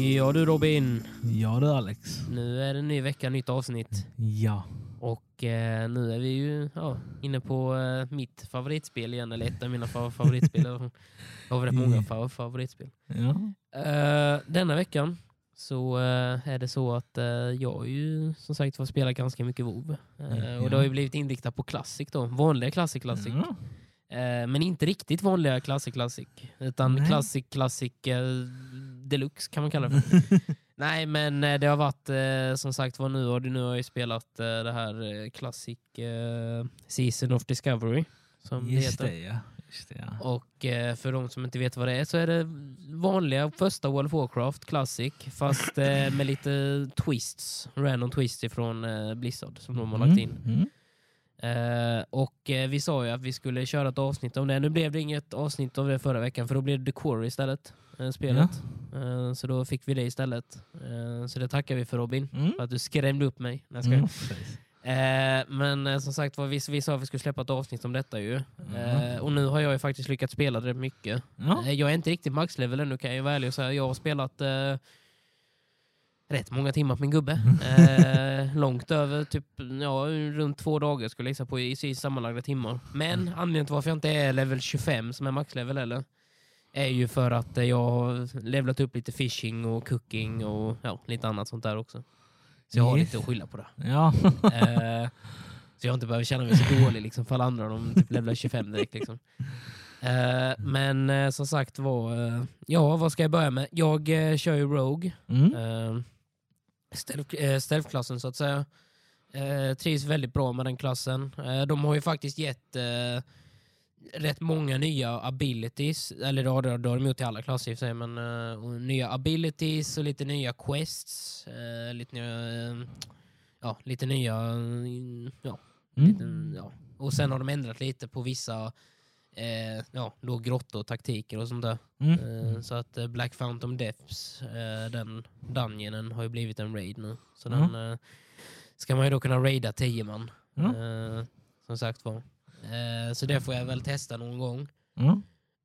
Ja du Robin, Ja du Alex. nu är det en ny vecka, nytt avsnitt. Ja. Och eh, nu är vi ju ja, inne på eh, mitt favoritspel igen, eller ett av mina fa- favoritspel. Jag har rätt många fa- favoritspel. Ja. Eh, denna veckan så eh, är det så att eh, jag ju som sagt får spela ganska mycket WoW. Eh, och det har ju blivit inriktat på Classic då, vanliga Classic Classic. Ja. Men inte riktigt vanliga Classic Classic. Utan Nej. Classic Classic Deluxe kan man kalla det för. Nej men eh, det har varit eh, som sagt var nu och nu har jag spelat eh, det här Classic Season of Discovery. Som det Just heter. det ja. Det, ja. Och för de som inte vet vad det är så är det vanliga första World of Warcraft Classic fast med lite twists, random twists ifrån Blizzard som de har lagt in. Mm. Mm. Eh, och eh, vi sa ju att vi skulle köra ett avsnitt om det. Nu blev det inget avsnitt av det förra veckan för då blev det The Quarry istället, eh, spelet. Eh, så då fick vi det istället. Så det tackar vi för Robin, Mm. för att du skrämde upp mig. Nej, skojar. Mm. men som sagt var, vi, vi sa att vi skulle släppa ett avsnitt om detta ju. Eh, och nu har jag ju faktiskt lyckats spela det mycket. Ja. Jag är inte riktigt maxlevel ännu kan jag vara ärlig och säga. Jag har spelat rätt många timmar på min gubbe. Eh, långt över, typ ja, runt två dagar skulle jag gissa på i, i sammanlagda timmar. Men anledningen till varför jag inte är level 25 som är maxlevel eller är ju för att eh, jag har levlat upp lite fishing och cooking och ja, lite annat sånt där också. Så jag har Yes. lite att skylla på det. Ja. Eh, så jag inte behöver känna mig så dålig liksom, för alla andra. De typ levlar 25 direkt. Liksom. Eh, men eh, som sagt var, eh, ja vad ska jag börja med? Jag eh, kör ju Rogue. Mm. Stealth-klassen så att säga. Uh, trivs väldigt bra med den klassen. Eh, de har ju faktiskt gett eh, rätt många nya abilities, eller det har, det har de gjort till alla klasser i och för sig, men eh, nya abilities och lite nya quests. eh, lite nya, eh, ja, lite nya, mm, ja, lite, Mm. ja. Och sen har de ändrat lite på vissa eh, ja, då grottor och taktiker och sånt där. Mm. Eh, Så att eh, Black Phantom Depths, eh, den dungeonen har ju blivit en raid nu. Så Mm. den eh, ska man ju då kunna raida 10 man. Eh, Som sagt var. Så det får jag väl testa någon gång.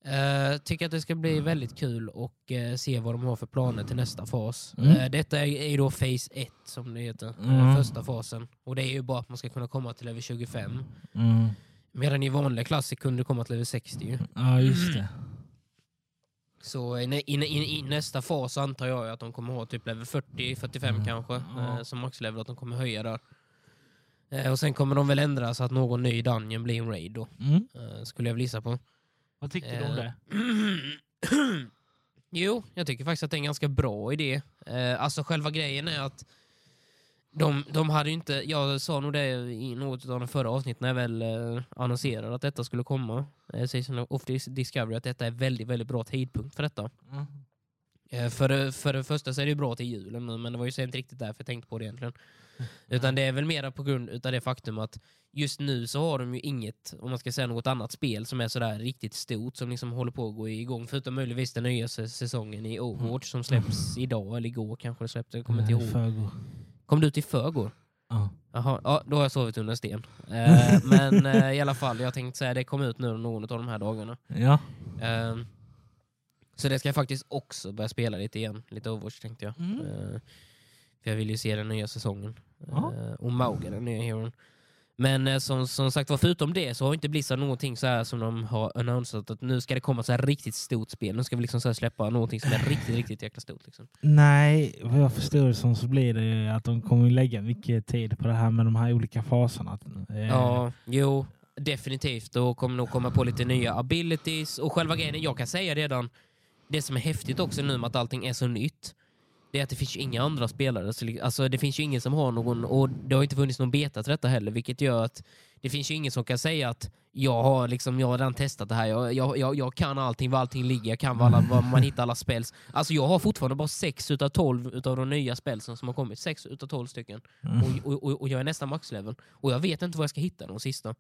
Eh, tycker att det ska bli väldigt kul och eh, se vad de har för planer till nästa fas. Mm. Eh, detta är, är då Phase 1 som det heter, Mm. första fasen. Och det är ju bara att man ska kunna komma till level 25. Mm. Medan i vanliga klasser kunde du komma till level 60 ju. ja, just det. Så i, nä- i, i, i nästa fas antar jag att de kommer ha typ level 40-45 Mm. kanske, Ja. eh, som maxlevel, att de kommer höja där. Eh, och sen kommer de väl ändra så att någon ny dungeon blir en raid då, Mm. eh, skulle jag väl gissa på. Vad tyckte du om Eh, det? jo, jag tycker faktiskt att det är en ganska bra idé. Eh, alltså själva grejen är att de, de hade ju inte, jag sa nog det i något av de förra avsnitten när jag väl eh, annonserade att detta skulle komma, eh, Season of Dis- Discovery, att detta är väldigt, väldigt bra tidpunkt för detta. Mm. Eh, För för det första så är det ju bra till julen nu, men det var ju så inte riktigt därför jag tänkte på det egentligen. Utan det är väl mera på grund utav det faktum att just nu så har de ju inget, om man ska säga något annat spel som är sådär riktigt stort som liksom håller på att gå igång. Förutom möjligtvis den nya sä- säsongen i Overwatch som släpps idag eller igår kanske det släpptes, jag kommer inte ihåg. Kom du ut i förrgår? Ja. Jaha, ja, då har jag sovit under en sten. Eh, men eh, i alla fall, jag tänkte säga det kom ut nu någon av de här dagarna. Ja. Ehm, så det ska jag faktiskt också börja spela lite igen. Lite Overwatch tänkte jag. Mm. Ehm, för jag vill ju se den nya säsongen. Ja. Ehm, och Mauga, den nya heron. Men eh, som, som sagt var, förutom det så har inte Blizzard någonting så här som de har annonsat att nu ska det komma så här riktigt stort spel. Nu ska vi liksom så släppa någonting som är riktigt, riktigt jäkla stort. Liksom. Nej, vad jag förstår det som så blir det att de kommer lägga mycket tid på det här med de här olika faserna. Eh, Ja, jo, definitivt. Och kommer nog komma på lite nya abilities. Och själva grejen, jag kan säga redan, det som är häftigt också nu med att allting är så nytt, det är att det finns ju inga andra spelare. Så Alltså, det finns ju ingen som har någon, och det har inte funnits någon beta till detta heller, vilket gör att det finns ju ingen som kan säga att jag har, liksom, jag har redan testat det här, jag, jag, jag, jag kan allting, var allting ligger, jag kan var, alla, var man hittar alla spels. Alltså jag har fortfarande bara 6 utav 12 utav de nya spelsen som har kommit. 6 utav 12 stycken. Mm. Och, och, och, och jag är nästan maxlevel. Och jag vet inte var jag ska hitta de sista.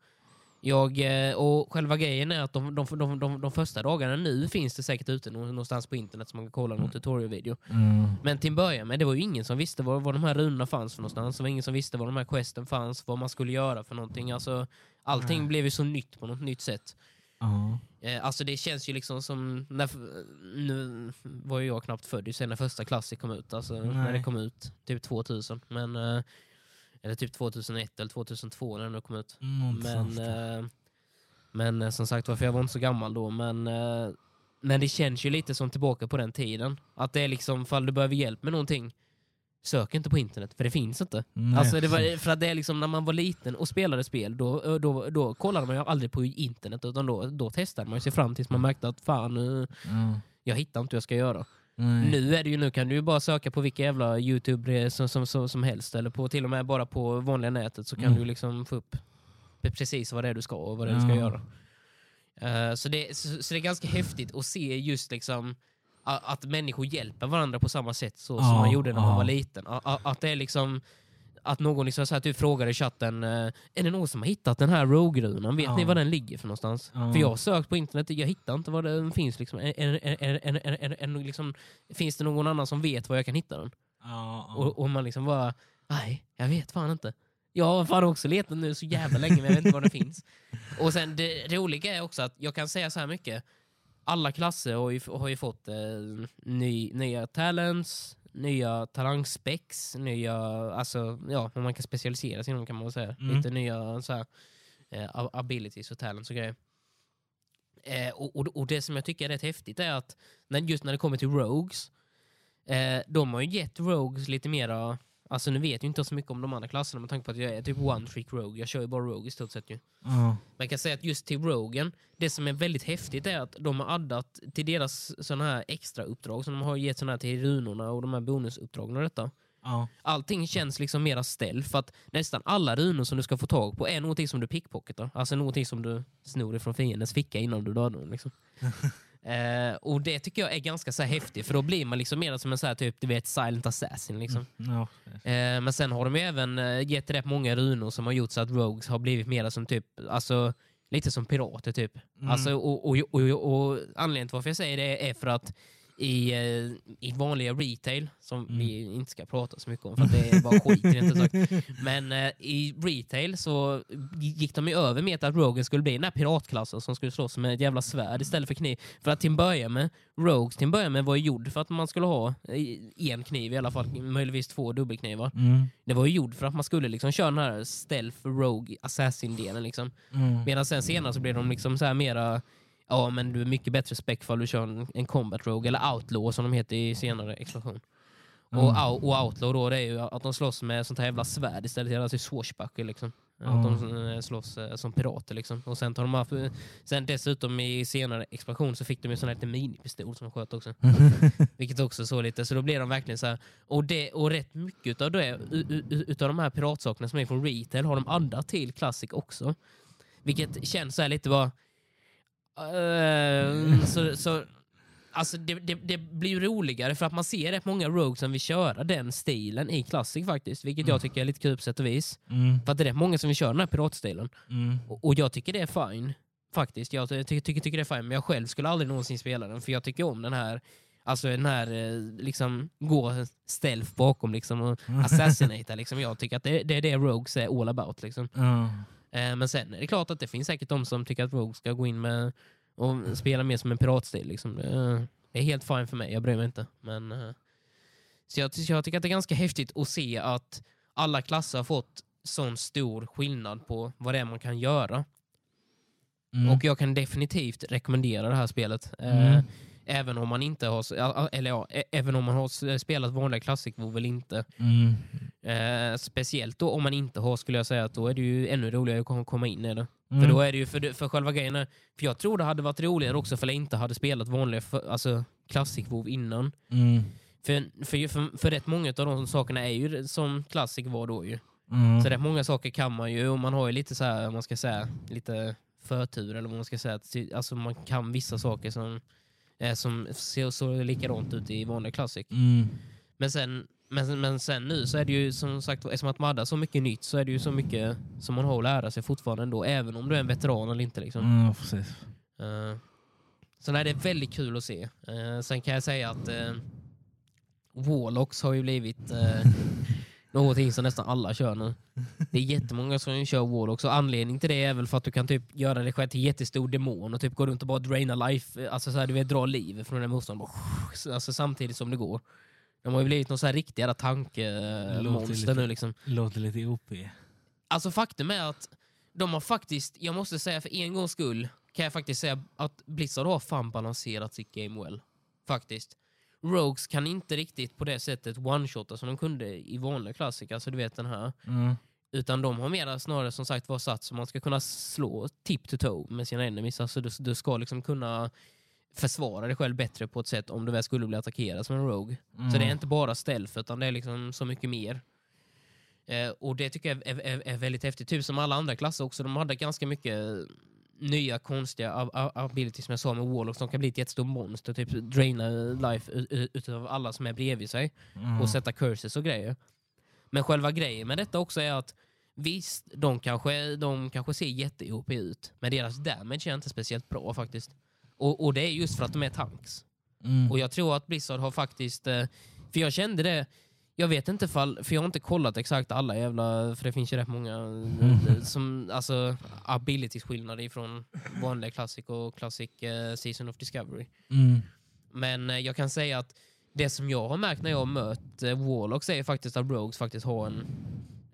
Jag, eh, och själva grejen är att de, de, de, de, de första dagarna nu finns det säkert ute nå- någonstans på internet som man kan kolla någon tutorial-video. Mm. Men till en början med, det var ju ingen som visste var, var de här runorna fanns för någonstans. Det var ingen som visste var de här questen fanns, vad man skulle göra för någonting. Alltså, allting Nej. blev ju så nytt på något nytt sätt. Ja. Eh, alltså det känns ju liksom som, när, nu var ju jag knappt född sen när första Classic kom ut, alltså när Nej. det kom ut, typ 2000. Men, eh, eller typ 2001 eller 2002 när den kom ut. Men, där. eh, men eh, som sagt varför jag var inte så gammal då. Men, eh, men det känns ju lite som tillbaka på den tiden. Att det är liksom, fall du behöver hjälp med någonting, sök inte på internet, för det finns inte. Nej, Alltså det var, för att det är liksom när man var liten och spelade spel, då, då, då kollade man ju aldrig på internet, utan då, då testade man sig fram tills man märkte att fan, nu, Ja. jag hittar inte vad jag ska göra. Nej. Nu är det ju nu kan du ju bara söka på vilka jävla youtube som, som, som, som helst, eller på, till och med bara på vanliga nätet så kan Mm. du liksom få upp precis vad det är du ska och vad det är du ska Ja. göra. Eh, så, det, så, så det är ganska häftigt att se just liksom att människor hjälper varandra på samma sätt så som Ja, man gjorde när man ja. var liten. A- a- Att det är liksom att någon liksom så här, typ frågar i chatten, eh, är det någon som har hittat den här Rogue-runan? Vet Ja. ni var den ligger för någonstans? Ja. För jag har sökt på internet, jag hittar inte var den finns. Liksom. Liksom, finns det någon annan som vet var jag kan hitta den? Ja. Och, och man liksom bara, nej, jag vet fan inte. Jag har fan också letat nu så jävla länge men jag vet inte var den finns. Och sen det roliga är också att jag kan säga så här mycket. Alla klasser har ju, har ju fått eh, ny, nya talents, nya talangspecs, nya, alltså ja, man kan specialisera sig inom kan man väl säga. Mm. Lite nya så här, ab- abilities och talents och grejer. Eh, och, och, och det som jag tycker är rätt häftigt är att när, just när det kommer till Rogues, eh, de har ju gett Rogues lite mera, alltså nu vet jag inte så mycket om de andra klasserna med tanke på att jag är typ one trick Rogue, jag kör ju bara Rogue i stort sett ju. Men jag kan säga att just till Rogen, det som är väldigt häftigt är att de har addat till deras såna här extra uppdrag som de har gett såna här till runorna och de här bonusuppdragen och detta. Ja. Allting känns liksom mera ställ för att nästan alla runor som du ska få tag på är någonting som du pickpocketar. Alltså någonting som du snor ifrån fiendens ficka innan du dödar dem. Liksom. eh, och det tycker jag är ganska så här häftigt för då blir man liksom mer som en så här, typ, du vet, silent assassin. Liksom. Ja. Eh, men sen har de ju även eh, gett rätt många runor som har gjort så att Rogues har blivit mer som typ, alltså lite som pirater typ. Mm. Alltså, och, och, och, och, och anledningen till varför jag säger det är för att i, eh, i vanliga retail, som Mm. vi inte ska prata så mycket om för att det är bara skit inte sagt. Men eh, i retail så gick de ju över med att Rogen skulle bli den här piratklassen som skulle slåss med ett jävla svärd istället för kniv. För att till en början med, Rogues till en början med var ju gjord för att man skulle ha eh, en kniv i alla fall, möjligtvis två dubbelknivar. Mm. Det var ju gjord för att man skulle liksom köra den här stealth rogue assassin-delen. Liksom. Mm. Medan sen senare så blev de liksom så här mera, ja men du är mycket bättre spec för du kör en, en combat rogue, eller outlaw som de heter i senare expansion. Och, Mm. au- och outlaw då det är ju att de slåss med sånt här jävla svärd istället för alltså swashbuckle liksom. Att Mm. de eh, slåss eh, som pirater liksom. Och sen tar de haft, sen dessutom i senare expansion så fick de ju sån här liten minipistol som sköt också. Vilket också så lite, så då blev de verkligen så här. Och, det, och rätt mycket av det, utav de här piratsakerna som är från retail har de addat till Classic också. Vilket känns så här lite bara... eh, så, så, alltså det, det, det blir ju roligare för att man ser rätt många rogues som vill köra den stilen i Classic faktiskt. Vilket jag tycker är lite kul på sätt och vis. Mm. För att det är rätt många som vill köra den här piratstilen. Mm. Och, och jag tycker det är fine. Faktiskt. Jag ty tycker, tycker, tycker det är fine. Men jag själv skulle aldrig någonsin spela den. För jag tycker om den här, alltså den här, eh, liksom, gå stealth bakom liksom och assassinata. liksom. Jag tycker att det, det är det Rogues är all about. Liksom. Ja. Eh, men sen är det klart att det finns säkert de som tycker att Rogue ska gå in med och spela mer som en piratstil. Liksom. Det, är helt fine för mig, jag bryr mig inte. Men, eh, så jag, jag tycker att det är ganska häftigt att se att alla klasser har fått sån stor skillnad på vad det är man kan göra. Mm. Och jag kan definitivt rekommendera det här spelet. Eh, Mm. Även om man inte har, eller ja, även om man har s- spelat vanliga eller inte. Mm. Eh, speciellt då om man inte har, skulle jag säga, att då är det ju ännu roligare att kom- komma in i det. Mm. För då är det ju, för, för själva grejen är, för jag tror det hade varit roligare också för jag inte hade spelat vanliga, alltså Classic WoW innan. Mm. För, för, för, för rätt många av de sakerna är ju som Classic var då ju. Mm. Så rätt många saker kan man ju, och man har ju lite så här, man ska säga, lite förtur eller vad man ska säga. Att, alltså man kan vissa saker som, eh, som ser så likadant ut i vanliga Classic. Mm. Men sen, men, men sen nu så är det ju som sagt, eftersom att man hade så mycket nytt så är det ju så mycket som man har att lära sig fortfarande ändå, även om du är en veteran eller inte. Liksom. Mm, precis. Eh, så nej, det är väldigt kul att se. Eh, sen kan jag säga att uh, Warlocks har ju blivit uh, Någonting som nästan alla kör nu. Det är jättemånga som kör Warlocks och anledningen till det är väl för att du kan typ göra dig själv till jättestor demon och typ gå runt och bara draina life, alltså så här, du vet dra liv från den motståndaren. Alltså samtidigt som det går. De har ju blivit någon så här riktig jävla tankemonster nu liksom. Låter lite OP. Alltså faktum är att de har faktiskt, jag måste säga för en gångs skull, kan jag faktiskt säga att Blizzard har fan balanserat sitt game well. Faktiskt. Rogues kan inte riktigt på det sättet one-shotta som de kunde i vanliga klassiker, alltså du vet den här. Mm. Utan de har mer snarare som sagt var satt så man ska kunna slå tip to toe med sina enemies. Alltså du, du ska liksom kunna försvara dig själv bättre på ett sätt om du väl skulle bli attackerad som en rogue. Mm. Så det är inte bara stealth utan det är liksom så mycket mer. Eh, och det tycker jag är, är, är väldigt häftigt. Typ som alla andra klasser också. De hade ganska mycket nya konstiga ab- ab- abilities som jag sa med Warlocks. De kan bli ett jättestort monster. Typ draina life ut- ut- utav alla som är bredvid sig. Mm. Och sätta curses och grejer. Men själva grejen med detta också är att visst, de kanske, de kanske ser jätte ut. Men deras damage är inte speciellt bra faktiskt. Och, och det är just för att de är tanks. Mm. Och jag tror att Blizzard har faktiskt... eh, För jag kände det... Jag vet inte fall, för jag har inte kollat exakt alla jävla, för det finns ju rätt många eh, som, alltså abilities-skillnader ifrån vanliga Classic och Classic eh, Season of Discovery. Mm. Men eh, jag kan säga att det som jag har märkt när jag har mött eh, Warlocks är faktiskt att Rogues faktiskt har en,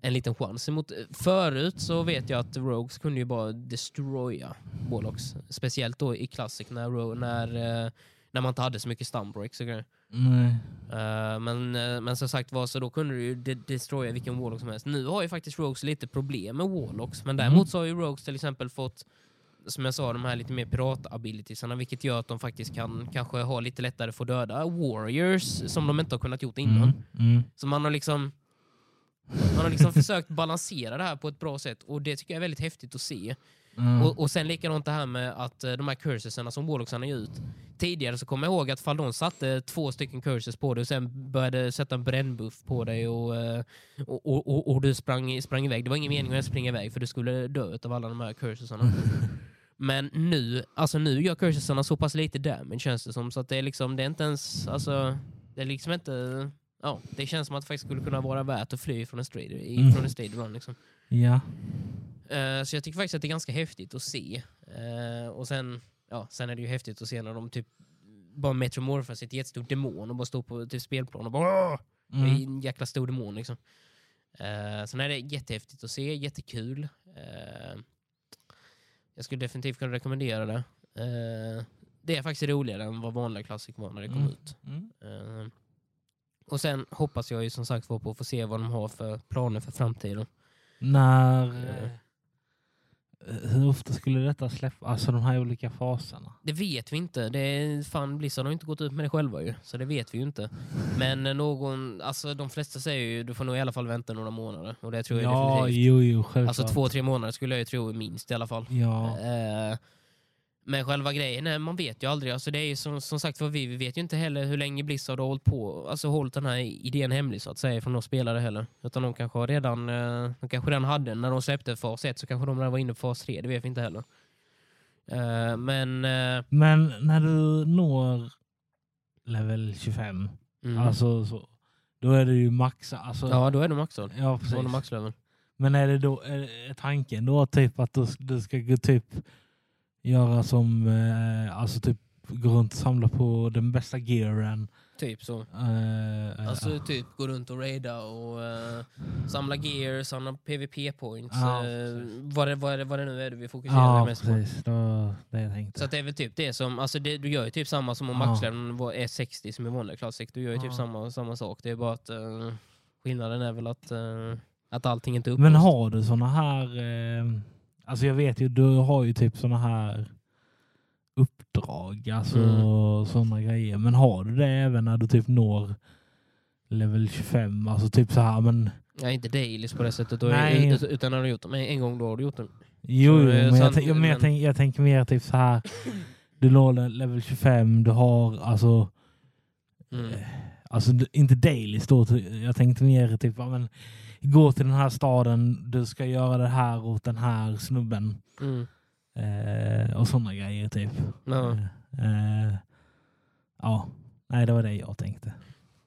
en liten chans. Emot, förut så vet jag att Rogues kunde ju bara destroya Warlocks. Speciellt då i Classic när, när, när man inte hade så mycket stunbreaks och grejer. Nej. Eh, men, eh, men som sagt var så då kunde du ju de- destroya vilken Warlock som helst. Nu har ju faktiskt Rogues lite problem med Warlocks, men däremot så har ju Rogues till exempel fått som jag sa, de här lite mer pirat-abilitiesarna, vilket gör att de faktiskt kan kanske ha lite lättare för att döda warriors som de inte har kunnat gjort innan. Mm. Mm. Så man har liksom man har liksom försökt balansera det här på ett bra sätt och det tycker jag är väldigt häftigt att se. Mm. Och, och sen likadant det här med att eh, de här cursesarna som Warlocksarna ger ut. Tidigare så kommer jag ihåg att fall de satte två stycken curses på dig och sen började sätta en brännbuff på dig och, eh, och, och, och, du sprang, sprang iväg. Det var ingen mening att springa iväg för du skulle dö av alla de här cursesarna. Men nu, alltså nu gör cursesarna så pass lite damage känns det som så att det är liksom, det är inte ens, alltså det är liksom inte, ja, det känns som att det faktiskt skulle kunna vara värt att fly från en straight, Mm. från en run liksom. Ja. Eh, så jag tycker faktiskt att det är ganska häftigt att se. Eh, och sen, ja, sen är det ju häftigt att se när de typ bara metromorfar sig till ett jättestort demon och bara står på typ spelplan och bara! Det är Mm. en jäkla stor demon liksom. Uh, sen är det jättehäftigt att se, jättekul. Eh, jag skulle definitivt kunna rekommendera det. Eh, det är faktiskt roligare än vad vanliga klassiker var när det kom Mm. ut. Mm. Och sen hoppas jag ju som sagt på att få se vad de har för planer för framtiden. När... Hur ofta skulle detta släppa? Alltså de här olika faserna? Det vet vi inte. Det är, fan, Blizzard har inte gått ut med det själva ju, så det vet vi ju inte. Men någon, alltså de flesta säger ju du får nog i alla fall vänta några månader. Och det tror jag Ja, definitivt. jo, jo, självklart. Alltså två, tre månader skulle jag ju tro minst i alla fall. Ja. Eh, men själva grejen är, man vet ju aldrig. Alltså det är ju som, som sagt för vi, vi vet ju inte heller hur länge Blizzard har hållit på, alltså hållit den här idén hemlig så att säga från de spelare heller. Utan de kanske redan, eh, de kanske redan hade, när de släppte fas 1 så kanske de redan var inne på fas 3, det vet vi inte heller. Eh, men... eh, Men när du når level 25, mm. alltså så, då är det ju max. Alltså, Ja, då är du maxad. ja Då är precis. du maxlevel. Men är det då är tanken då typ att du, du ska gå typ göra som, eh, alltså typ gå runt och samla på den bästa gearen? Typ så. Eh, Alltså typ gå runt och raida och eh, samla gear, samla. Ja, eh, precis. vad, det, vad, det, vad det nu är du vill fokusera ja, mest på. precis. Det var det jag tänkte. Så att det är väl typ det som, alltså det, du gör ju typ samma som om Ja. maxleveln var- är 60 som i vanliga Classic. Du gör ju typ Ja. samma, samma sak. Det är bara att uh, skillnaden är väl att, uh, att allting inte är Men har du såna här, alltså jag vet ju, du har ju typ såna här uppdrag, alltså Mm. såna grejer. Men har du det även när du typ når level 25? Alltså typ så här, men Nej, inte dailies på det sättet. Nej. utan när du gjort dem en gång, då har du gjort dem. Jo, Så, eh, men, jag, men jag, men- tänk, jag tänker mer typ så här. Du når le- level 25, du har alltså, Mm. Alltså inte daily då. Jag tänkte mer typ, men, gå till den här staden, du ska göra det här åt den här snubben. Mm. Eh, och sådana grejer typ. Ja. Eh, ja, nej det var det jag tänkte.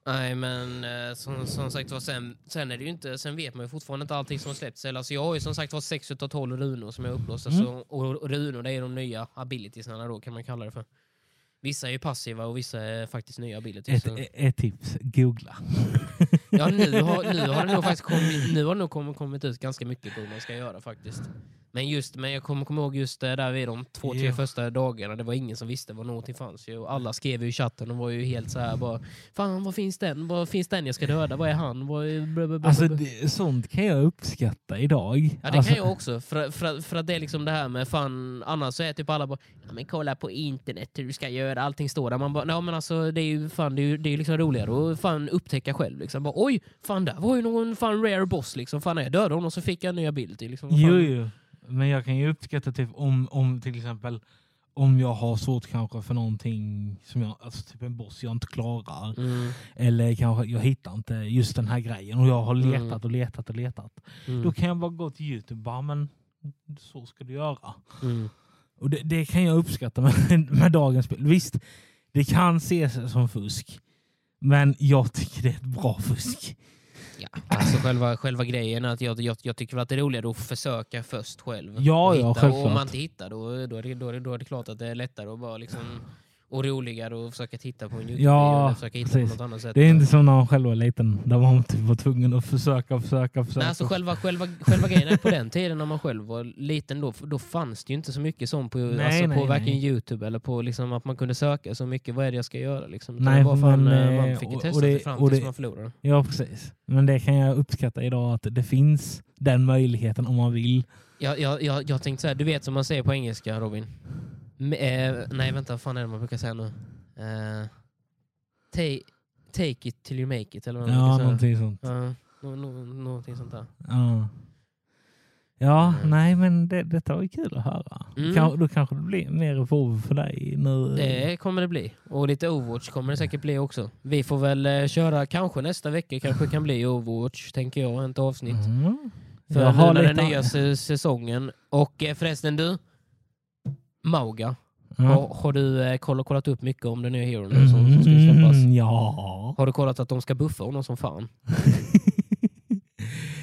Nej, men eh, som, som sagt var, sen, sen är det ju inte, sen vet man ju fortfarande inte allting som har släppts. Eller, Alltså, jag har ju som sagt var 6 utav 12 runor som är upplåsta. Mm. Så, och, och runor det är de nya abilitiesarna då kan man kalla det för. Vissa är passiva och vissa är faktiskt nya abilities. Ett, så- ett tips, googla. Ja, nu har, nu har det nog faktiskt kommit, nu har det nog kommit, kommit ut ganska mycket på hur man ska göra faktiskt. Men, just, men jag kommer komma ihåg just det där vid de två, tre Ja. första dagarna, det var ingen som visste vad någonting fanns. Ju. Och alla skrev ju i chatten och var ju helt så här bara Fan, vad finns den? Vad finns den jag ska döda? Vad är han? Vad är... Alltså bla." det, sånt kan jag uppskatta idag. Ja det alltså, kan jag också, för, för, för att det är liksom det här med fan, annars så är typ alla bara ja, men kolla på internet hur du ska göra, allting står där. Man bara, ja men alltså det är ju fan, det är ju det är liksom roligare att fan upptäcka själv liksom. Bara, Oj, fan där var ju någon fan rare boss liksom. Fan jag dödade honom så fick jag en ny ability liksom. Fan? Jo, jo. Men jag kan ju uppskatta typ om, om till exempel om jag har svårt kanske för någonting som jag, alltså typ en boss jag inte klarar. Mm, Eller kanske jag hittar inte just den här grejen och jag har Mm. letat och letat och letat. mm, Då kan jag bara gå till Youtube bara, men så ska du göra. mm. Och det, det kan jag uppskatta med, med dagens spel. Visst, det kan ses som fusk. Men jag tycker det är ett bra fusk. Ja, alltså själva, själva grejen är att jag, jag, jag tycker att det är roligare att försöka först själv. Ja, och ja, hitta. Och självklart. om man inte hittar då, då, är det, då, är det, då är det klart att det är lättare att bara liksom och roligare att försöka titta på en Youtube-video Ja, eller försöka hitta precis. på något annat sätt. Det är inte som när man själv var liten. Där man typ var tvungen att försöka, försöka, försöka. Nej, alltså själva, själva, själva grejen är på den tiden när man själv var liten då, då fanns det ju inte så mycket sånt på, Nej, alltså nej, på varken nej. Youtube eller på liksom att man kunde söka så mycket. Vad är det jag ska göra? Liksom. Nej, var fan, men, eh, man eh, fick ju och- testa och det- sig fram och tills det- man förlorade. Ja, precis. Men det kan jag uppskatta idag att det finns den möjligheten om man vill. Jag, jag, jag, jag tänkte så här, du vet som man säger på engelska Robin? Eh, nej vänta, vad fan är det man brukar säga nu? Eh, take, take it till you make it eller vad man Ja, brukar säga. någonting sånt. Ja, nå, nå, någonting sånt där. Ja, ja Mm. nej men det, detta var ju kul att höra. Mm. Kan, då kanske det blir mer WoW för dig nu. Det kommer det bli. Och lite Overwatch kommer det säkert bli också. Vi får väl eh, köra, kanske nästa vecka kanske kan bli Overwatch, tänker jag, ett avsnitt. Mm. För Jag nu när den nya säsongen. Och eh, förresten du, Mauga, Ja. har, har du eh, kollat, kollat upp mycket om den nya heron nu som, som ska släppas? Mm, ja. Har du kollat att de ska buffa honom som fan?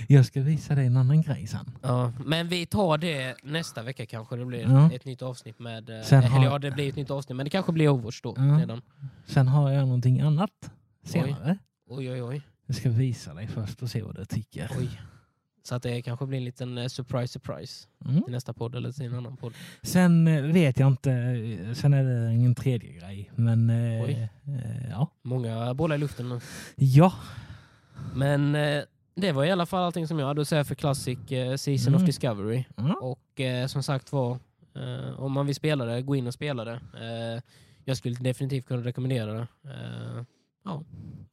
jag ska visa dig en annan grej sen. Ja, men vi tar det nästa vecka kanske det blir Ja. ett nytt avsnitt med... eh, Sen eller har- ja, det blir ett nytt avsnitt, men det kanske blir Overwatch då Ja. redan. Sen har jag någonting annat senare. Oj, oj, oj. Jag ska visa dig först och se vad du tycker. oj. Så att det kanske blir en liten eh, surprise, surprise Mm. till nästa podd eller till en annan podd. Sen eh, vet jag inte, eh, sen är det ingen tredje grej. Men eh, ja. Många bollar i luften nu. Ja. Men eh, det var i alla fall allting som jag hade att säga för Classic eh, Season of Mm. Discovery. Mm. Och som sagt var, om man vill spela det, gå in och spela det. Jag skulle definitivt kunna rekommendera det. Ja.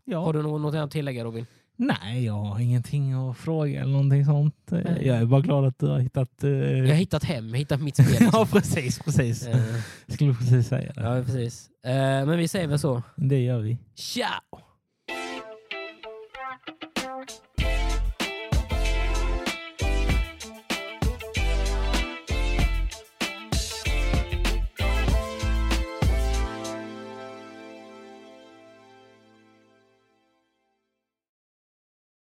ja. Har du något, att tillägga Robin? Nej, jag har ingenting att fråga eller någonting sånt. Nej. Jag är bara glad att du har hittat... eh, Jag har hittat hem, jag har hittat mitt spel. liksom. ja, precis. precis. Eh, Skulle precis säga det. ja, precis. Eh, men vi säger väl så. Det gör vi. Ciao!